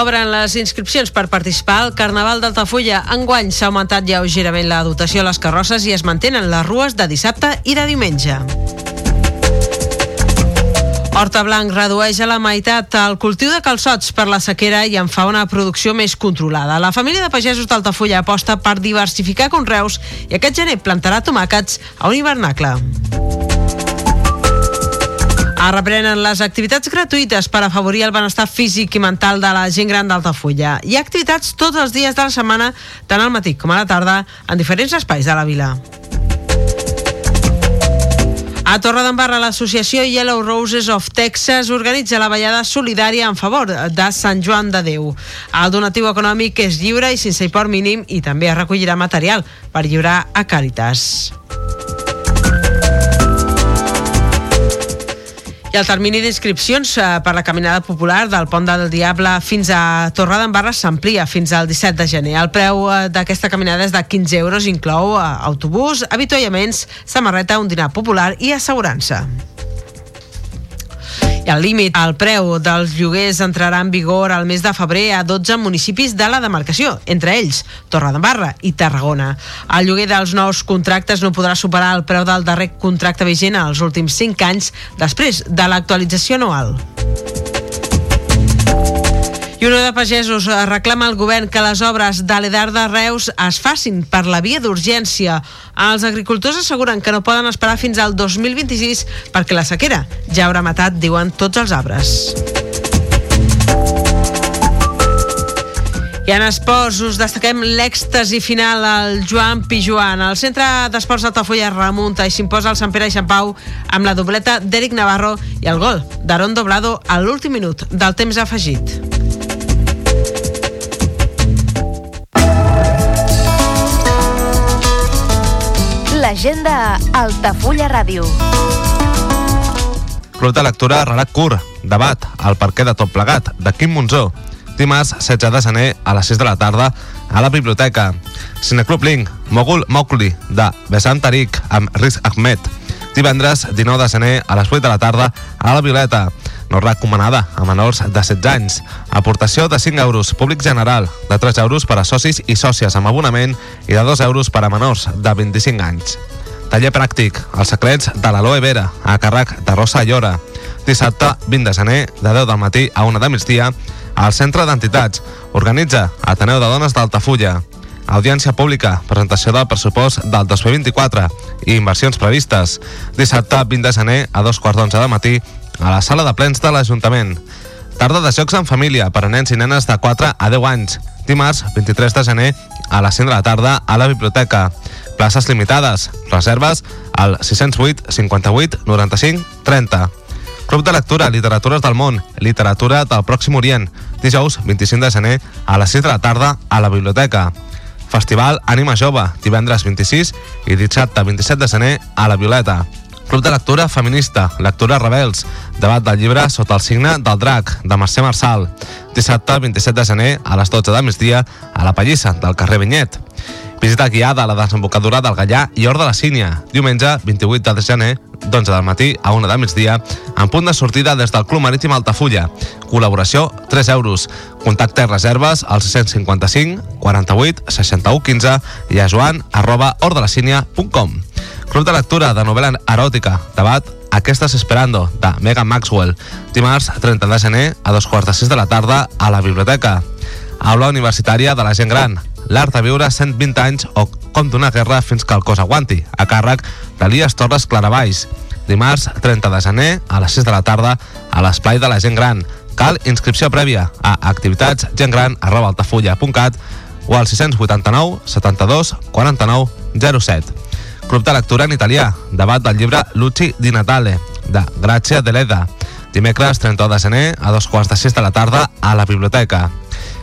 Obren les inscripcions per participar al Carnaval d'Altafulla. Enguany s'ha augmentat lleugerament la dotació a les carrosses i es mantenen les rues de dissabte i de diumenge. Horta Blanc redueix a la meitat el cultiu de calçots per la sequera i en fa una producció més controlada. La família de pagesos d'Altafulla aposta per diversificar conreus i aquest gener plantarà tomàquets a un hivernacle. Reprenen les activitats gratuïtes per afavorir el benestar físic i mental de la gent gran d'Altafulla. Hi ha activitats tots els dies de la setmana, tant al matí com a la tarda, en diferents espais de la vila. A Torredembarra, l'associació Yellow Roses of Texas organitza la ballada solidària en favor de Sant Joan de Déu. El donatiu econòmic és lliure i sense import mínim i també es recollirà material per lliurar a Càritas. I el termini d'inscripcions eh, per la caminada popular del Pont del Diable fins a Torredembarra s'amplia fins al 17 de gener. El preu eh, d'aquesta caminada és de 15 euros, inclou eh, autobús, avituallaments, samarreta, un dinar popular i assegurança. El límit al preu dels lloguers entrarà en vigor al mes de febrer a 12 municipis de la demarcació, entre ells Torredembarra i Tarragona. El lloguer dels nous contractes no podrà superar el preu del darrer contracte vigent als últims 5 anys després de l'actualització anual. I Unió de Pagesos reclama al govern que les obres de l'Edar de Reus es facin per la via d'urgència. Els agricultors asseguren que no poden esperar fins al 2026 perquè la sequera ja haurà matat, diuen, tots els arbres. I en esports us destaquem l'èxtasi final al Joan Pijuan. El centre d'esports d'Altafulla remunta i s'imposa el Sant Pere i Sant Pau amb la dobleta d'Eric Navarro i el gol d'Aaron Doblado a l'últim minut del temps afegit. L'agenda Altafulla Ràdio. Club de lectura Relat Curt, debat, al parquet de tot plegat, de Quim Monzó. Dimarts 16 de gener a les 6 de la tarda a la biblioteca. Cineclub Link, Mogul Mowgli, de Besant Tariq, amb Riz Ahmed. Divendres 19 de gener a les 8 de la tarda a la Violeta. No recomanada a menors de 16 anys. Aportació de 5 euros, públic general, de 3 euros per a socis i sòcies amb abonament i de 2 euros per a menors de 25 anys. Taller pràctic, els secrets de l'aloe vera, a càrrec de Rosa Llora. Dissabte, 20 de gener, de 10 del matí a 1 de migdia, al Centre d'Entitats. Organitza Ateneu de Dones d'Altafulla. Audiència pública, presentació del pressupost del 2024 i inversions previstes. Dissabte, 20 de gener, a dos quarts d'onze de matí, a la sala de plens de l'Ajuntament. Tarda de jocs en família per a nens i nenes de 4 a 10 anys. Dimarts, 23 de gener, a les 5 de la tarda, a la biblioteca. Places limitades. Reserves al 608 58 95 30. Club de lectura, Literatures del món, Literatura del Pròxim Orient. Dijous, 25 de gener, a les 6 de la tarda, a la biblioteca. Festival Ànima Jove, divendres 26 i dissabte 27 de gener a la Violeta. Club de lectura feminista, lectura rebels, debat del llibre sota el signe del drac, de Mercè Marçal. Dissabte 27 de gener a les 12 de migdia a la Pallissa, del carrer Vinyet. Visita guiada a la desembocadura del Gallà i Hort de la Sínia, diumenge 28 de gener, d'11 del matí a 1 de migdia, en punt de sortida des del Club Marítim Altafulla. Col·laboració 3 euros. Contacte i reserves al 655 48 61 15 i a joan arroba hordelacínia.com. Club de lectura de novel·la eròtica, debat a què estàs esperando, de Megan Maxwell. Dimarts 30 de gener a dos quarts de sis de la tarda a la biblioteca. Aula universitària de la gent gran, l'art de viure 120 anys o com donar guerra fins que el cos aguanti, a càrrec d'Elias Torres Claravalls. Dimarts 30 de gener a les 6 de la tarda a l'esplai de la gent gran. Cal inscripció prèvia a activitats.gentgran.altafulla.cat o al 689 72 49 07. Club de lectura en italià, debat del llibre Luci di Natale, de Grazia Deleda. Dimecres 31 de gener a dos quarts de sis de la tarda a la biblioteca.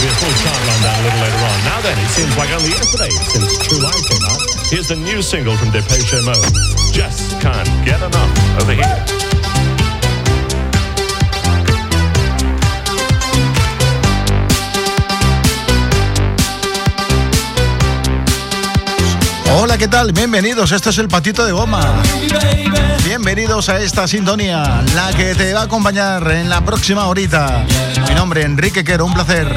Five be a full chart rundown a little later on. Now then, it seems like only yesterday since True Life came out. Here's the new single from Depeche Mode. Just can't get enough over here. ¿Qué tal? Bienvenidos, esto es el Patito de Goma. Bienvenidos a esta sintonía, la que te va a acompañar en la próxima horita. Mi nombre Enrique Quero, un placer.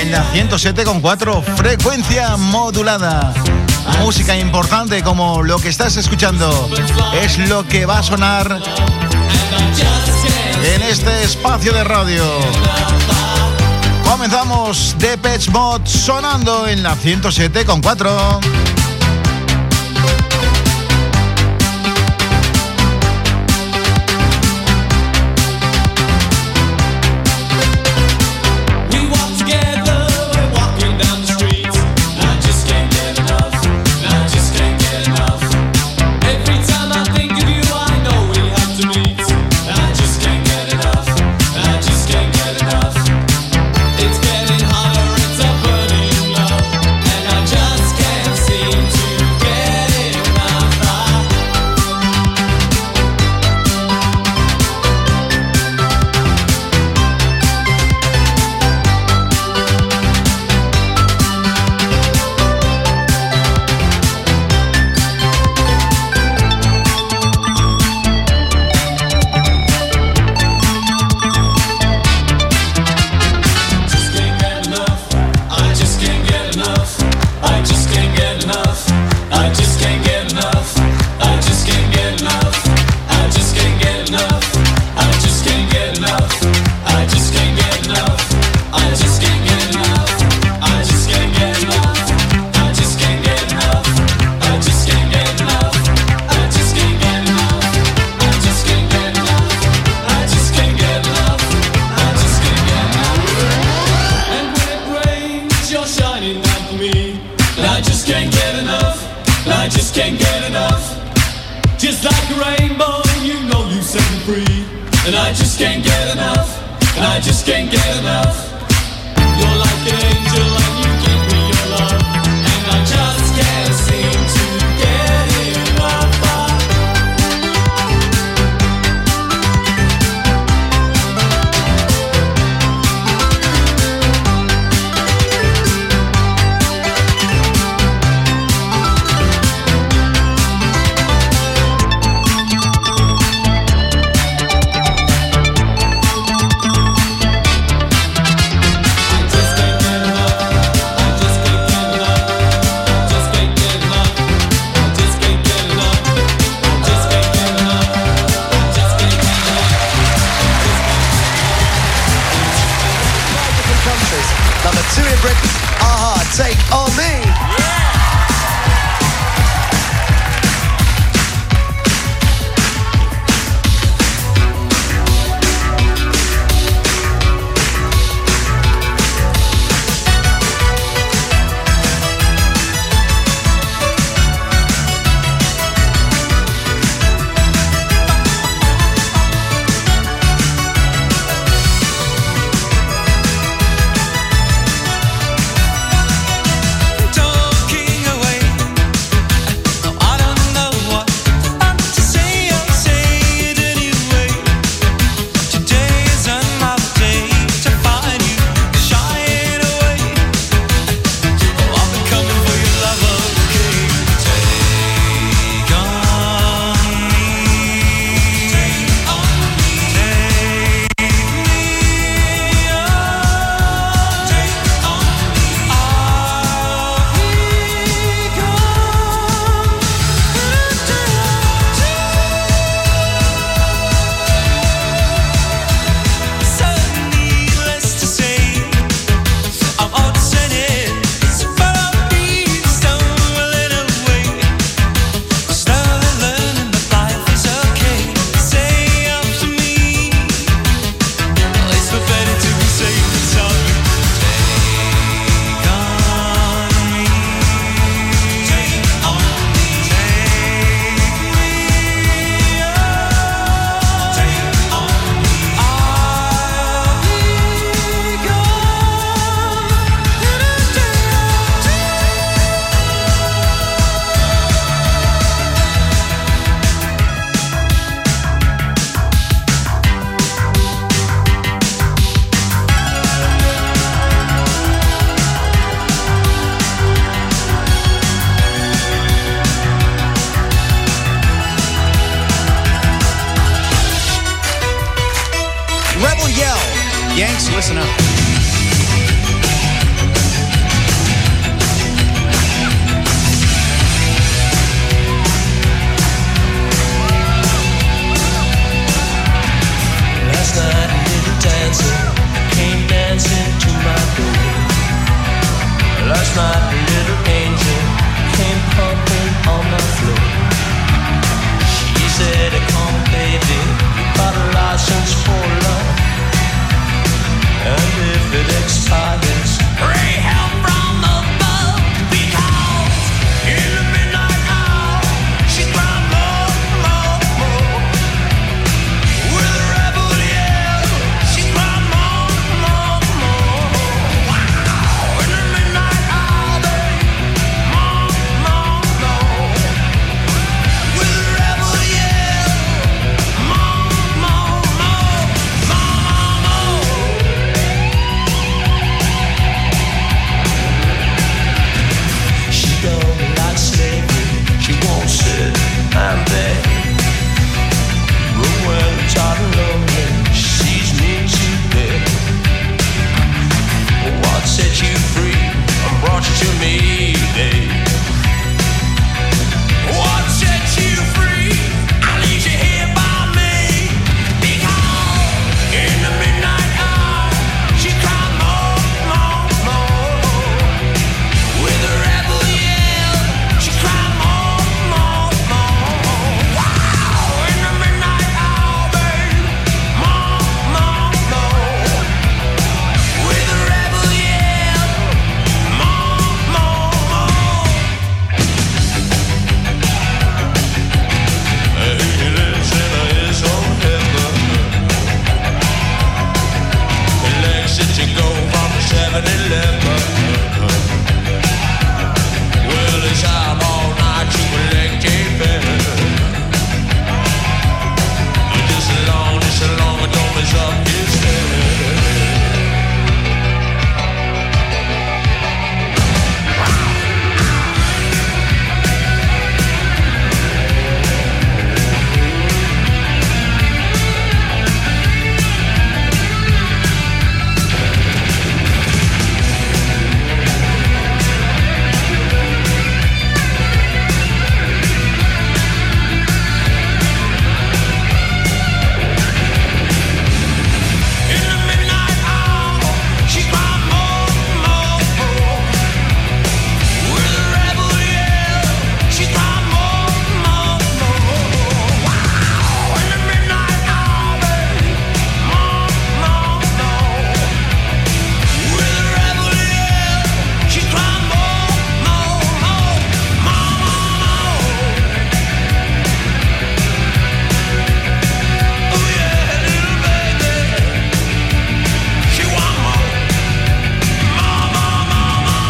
En la 107.4, frecuencia modulada. Música importante como lo que estás escuchando es lo que va a sonar en este espacio de radio. Comenzamos de Pets Mod sonando en la 107.4.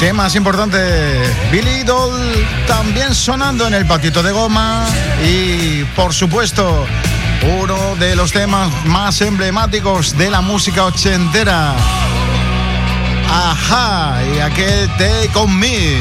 temas importantes. Billy Idol también sonando en el patito de goma. Y por supuesto, uno de los temas más emblemáticos de la música ochentera. Ajá, y aquel Take On Me.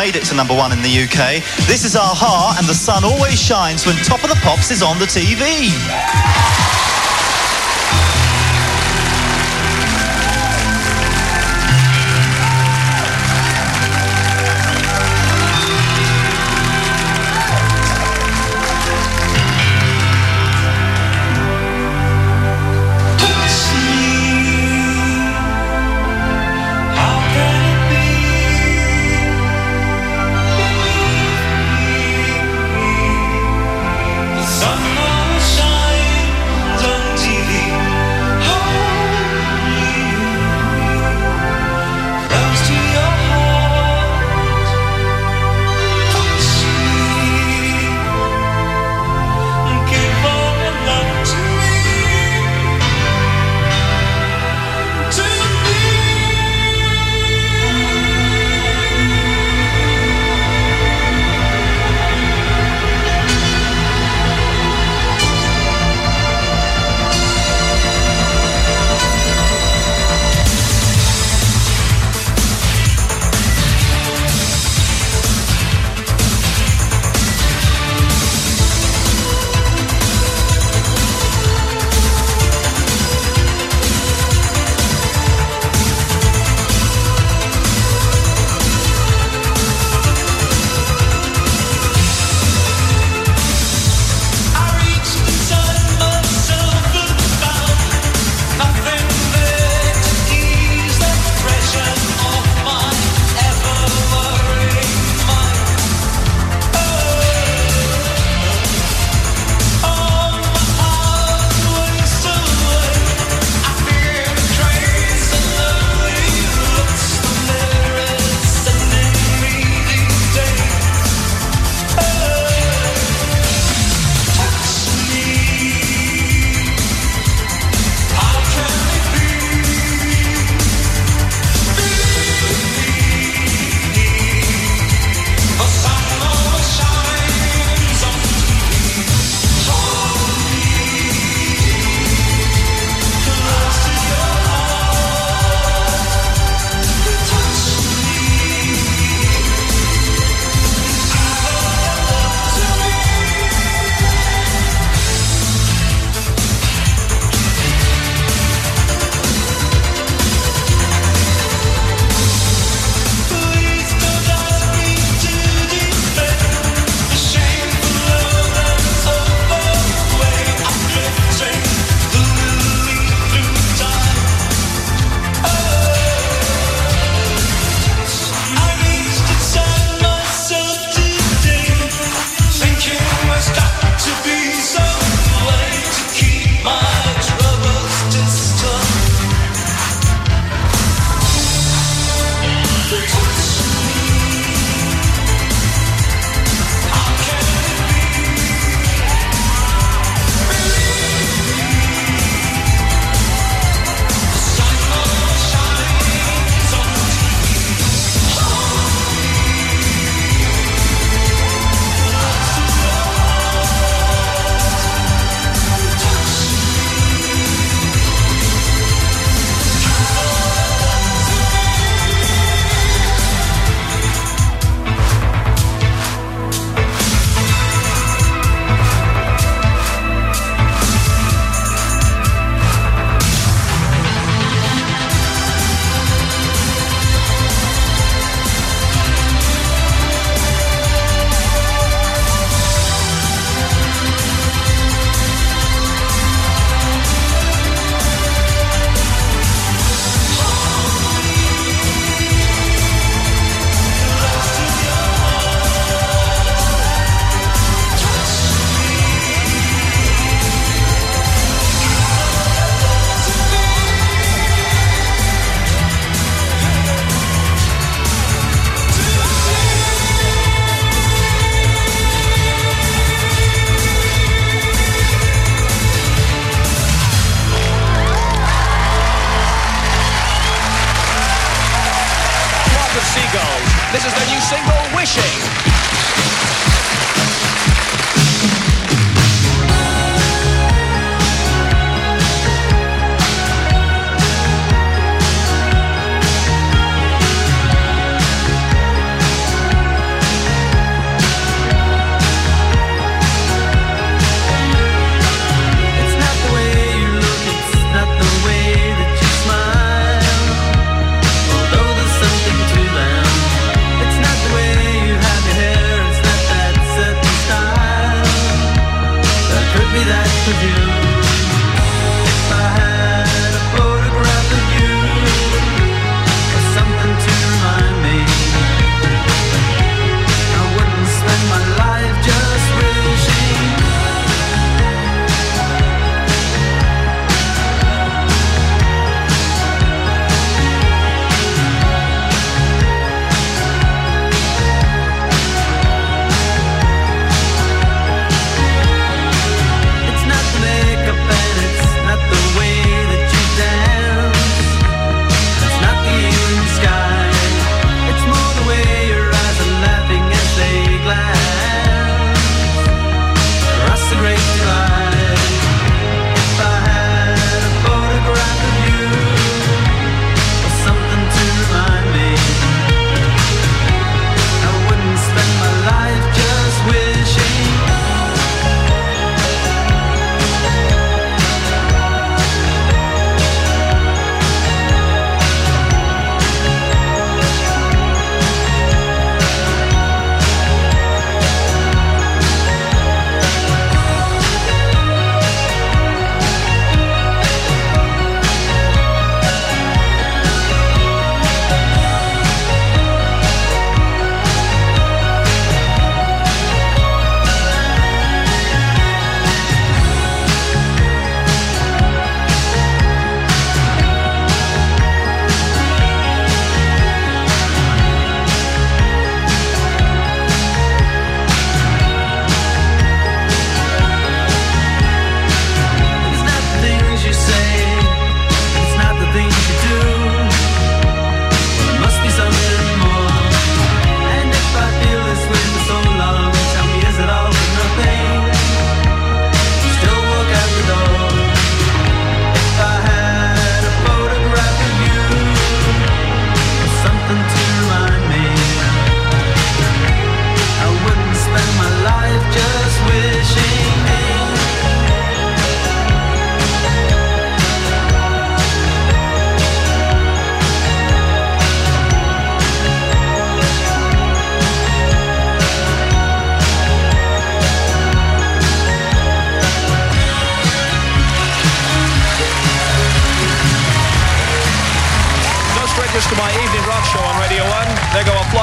Made it to number one in the UK. This is Aha, and the sun always shines when Top of the Pops is on the TV.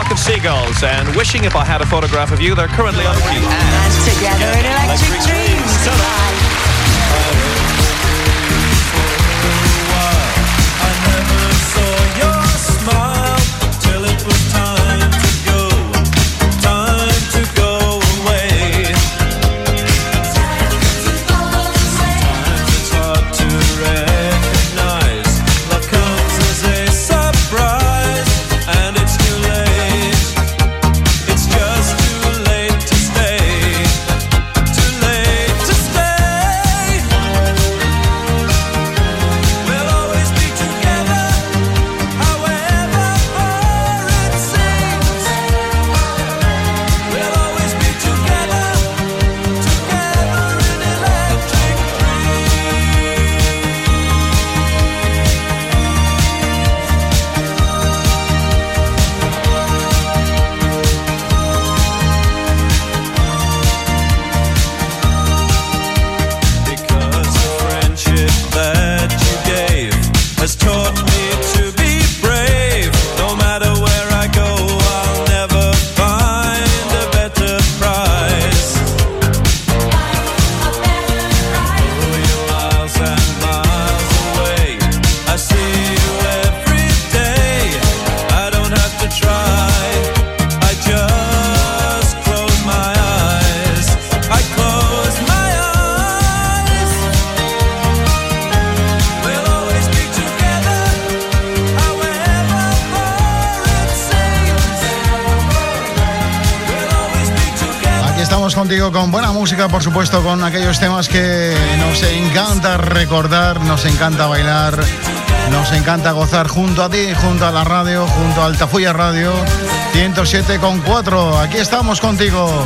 flock of seagulls and wishing if I had a photograph of you, they're currently on the. And together in electric dreams. Till it was time. con aquellos temas que nos encanta recordar, nos encanta bailar, nos encanta gozar junto a ti, junto a la radio, junto a Altafulla Radio 107.4. Aquí estamos contigo.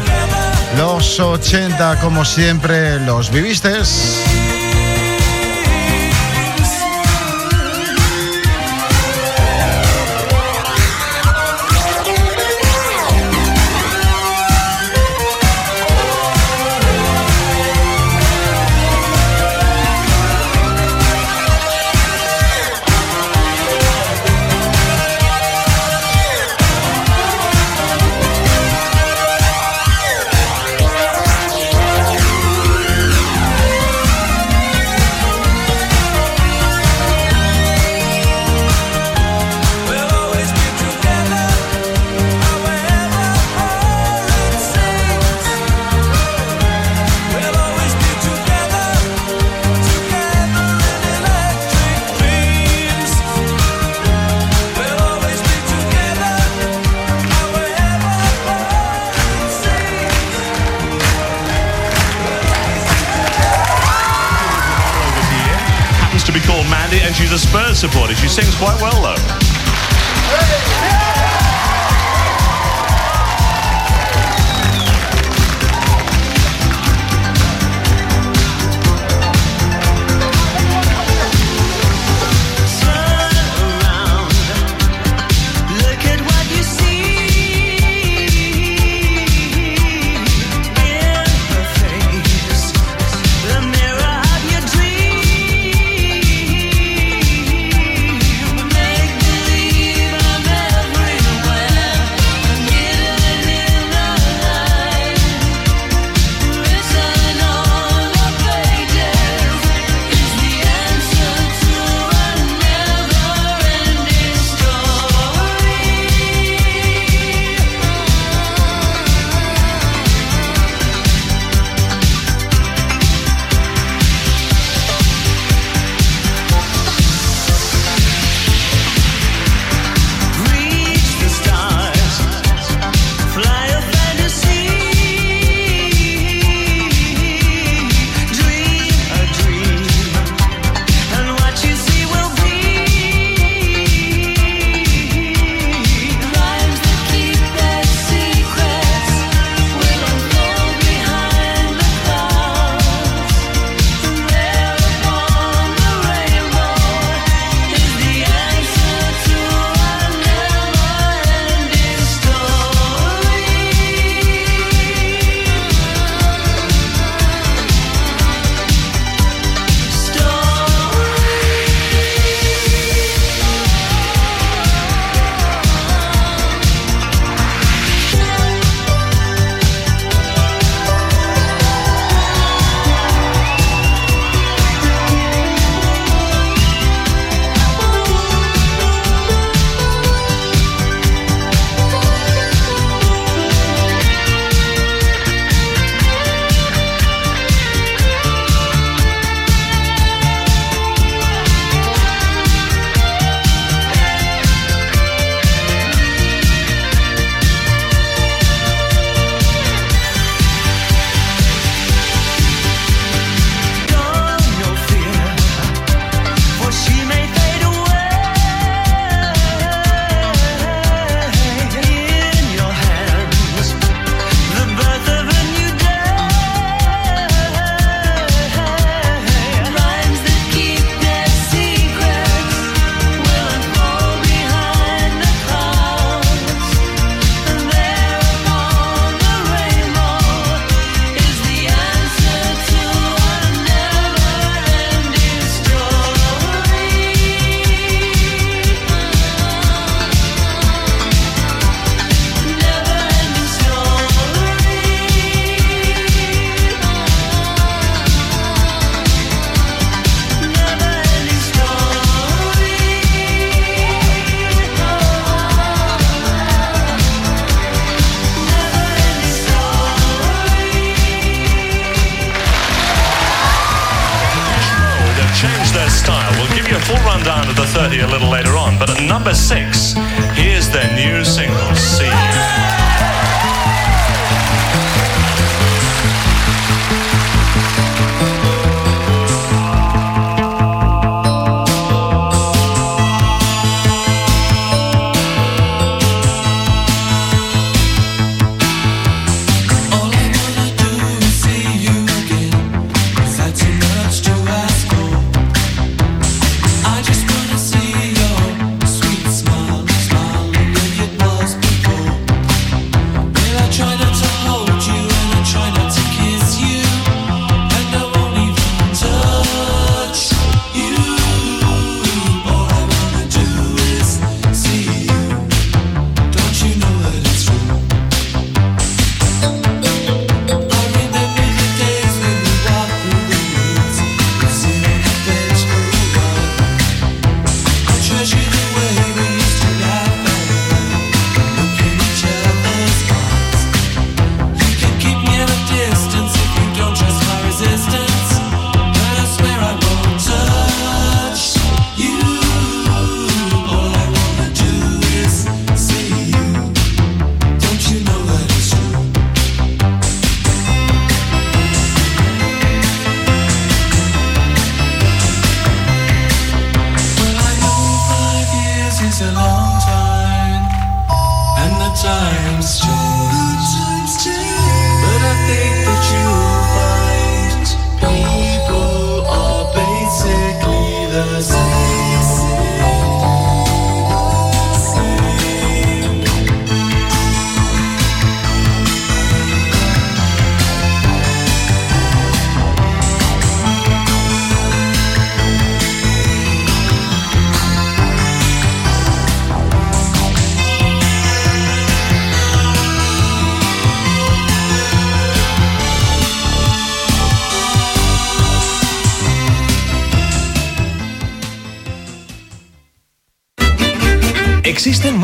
Los 80, como siempre, los viviste. supporters. She sings quite well, though.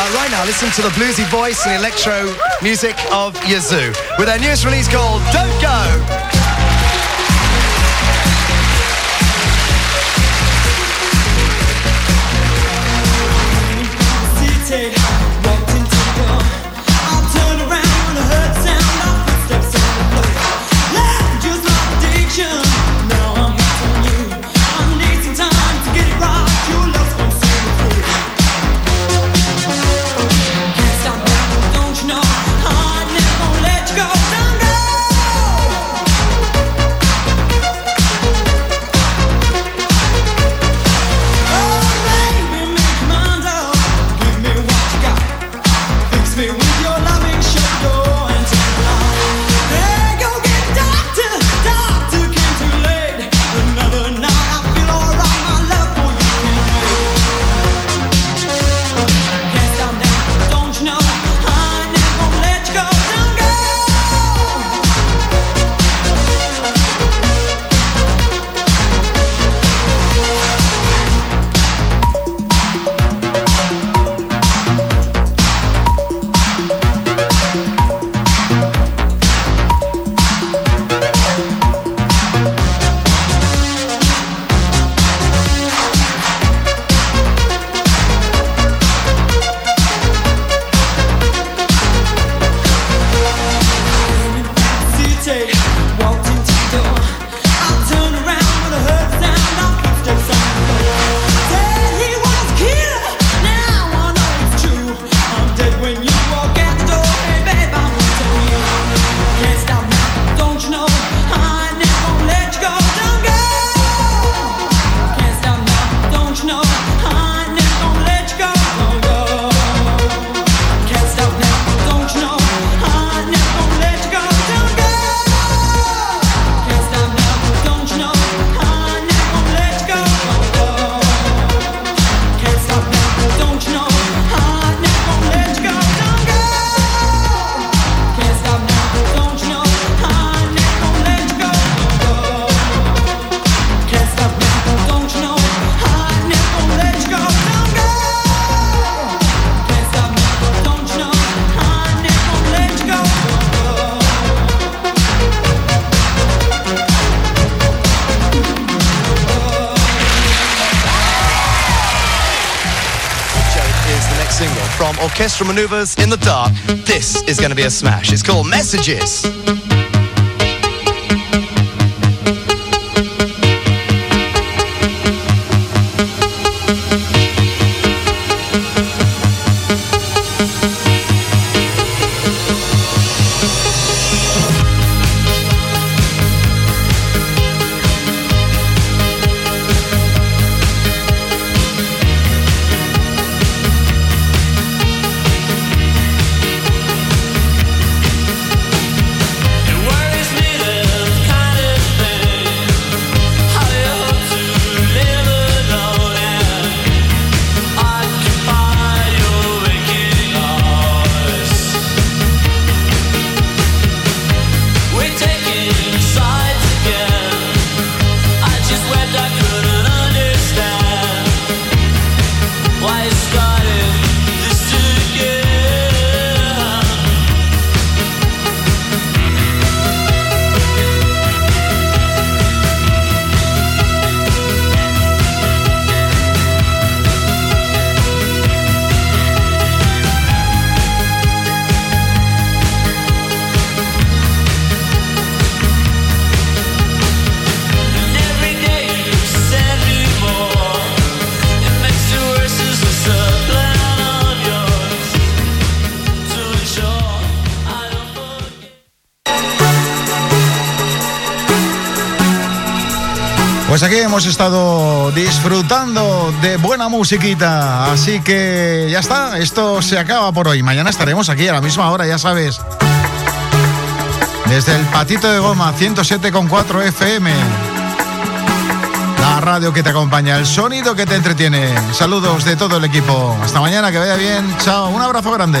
Uh, right now, listen to the bluesy voice and electro music of Yazoo with their newest release called Don't Go. orchestral maneuvers in the dark. This is going to be a smash. It's called Messages. hemos estado disfrutando de buena musiquita. Así que ya está, esto se acaba por hoy. Mañana estaremos aquí a la misma hora, ya sabes. Desde el Patito de Goma 107,4 FM. La radio que te acompaña, el sonido que te entretiene. Saludos de todo el equipo. Hasta mañana, que vaya bien. Chao, un abrazo grande.